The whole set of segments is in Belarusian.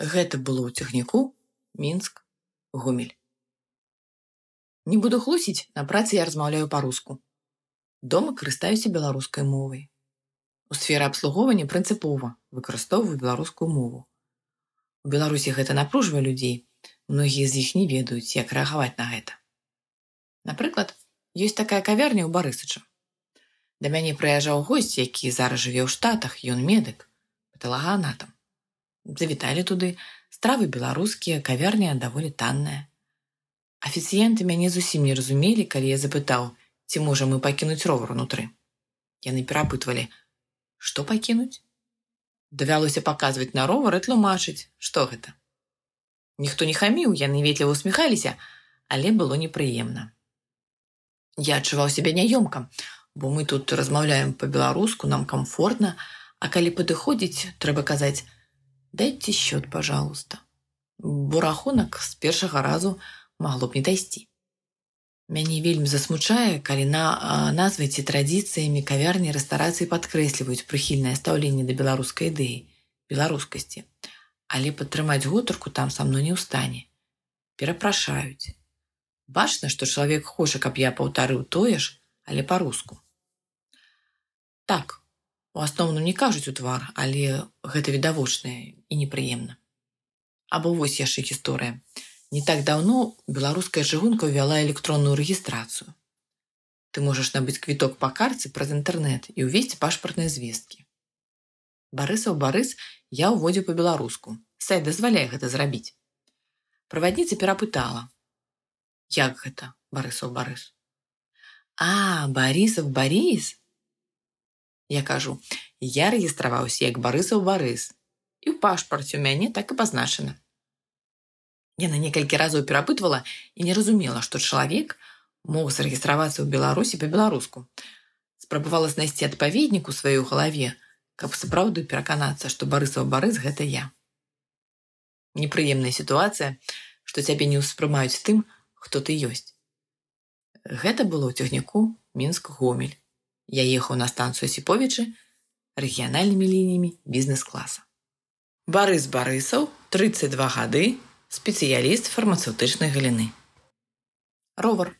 Гэта было ў цягніку мінск гомель. Не буду хлусіць, на працы я размаўляю па-руску. Дома карыстаюся беларускай мовай. У сферы абслугоўвання прынцыпова выкарыстоўваю беларускую мову. У Беларусі гэта напружвае людзей. Многія з іх не ведаюць, як рэагаваць на гэта. Напрыклад, ёсць такая кавярня ў барысыча. Да мяне прыязджаў госць, які зараз жыве ў штатах, ён медык, паталагаанатам. Завіталі туды, стравы беларускія, кавярня даволі танная. Афіцыенты мяне зусім не разумелі, калі я запытаў, ці можа мы пакінуць ровар унутры. Яны перапытвалі: што пакінуць? Давялося паказваць на ровар і тлумачыць, што гэта. Ніхто не хаміў, яны ветліва усміхаліся, але было непрыемна. Я адчуваў сябе няёмкам, бо мы тут размаўляем па-беларуску, нам комфортна, а калі падыходзіць, трэба казаць: дайте счет, пожалуйста. Бо рахунак з першага разу магло б не дайсці. Мяне вельмі засмучае, калі на назвай ці традыцыямі кавярні рэстарацыі падкрэсліваюць прыхільнае стаўленне да беларускай ідэі, беларускасці. Але падтрымаць гутарку там са мной не ў стане. Перапрашаюць. Бачна, што чалавек хоча, каб я паўтарыў тое ж, але па-руску. Так, у асноўным не кажуць у твар, але гэта відавочнае і непрыемна. Або вось яшчэ гісторыя. Не так давно беларуская чыгунка ўвяла электронную рэгістрацыю. Ты можаш набыць квіток па карце праз інтэрнэт і ўвесці пашпартныя звесткі. Барысаў барыс я ўводзіў па-беларуску. Сайт дазваляе гэта зрабіць. Правадніца перапытала: « Як гэта барысаў барыс? А, барысаў барыс. Я кажу: я рэгістраваўся як барысаў барыс. І ў пашпарце у мяне так і пазначана. Яна некалькі разоў перапытвала і не разумела, што чалавек мог зарэгістравацца ў Беларусі па-беларуску. Спрабавала знайсці адпаведнік у сваёй галаве, каб сапраўды пераканацца, што барысаў барыс гэта я. Непрыемная сітуацыя, што цябе не ўспрымаюць тым, хто ты ёсць. Гэта было ў цягніку мінск гомель. Я ехаў на станцыю сіповічы рэгіянальнымі лініямі бізнес-класа. Барыс барысаў 32 гады спецыяліст фармацэўтычнай галіны. Ровар.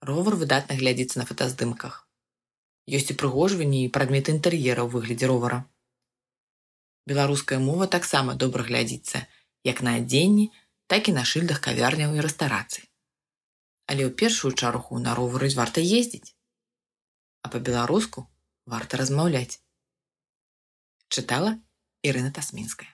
Ровар выдатна глядзіцца на фотаздымках. Ёсць упрыгожванні і прадметы інтэр'ера ў выглядзе ровара. Беларуская мова таксама добра глядзіцца як на адзенні, так і на шыльдах кавярняў і рэстарацый. Але ў першую чаргу на роварыць варта ездзіць. А па-беларуску варта размаўляць. Чытала Ірына Тасмінская.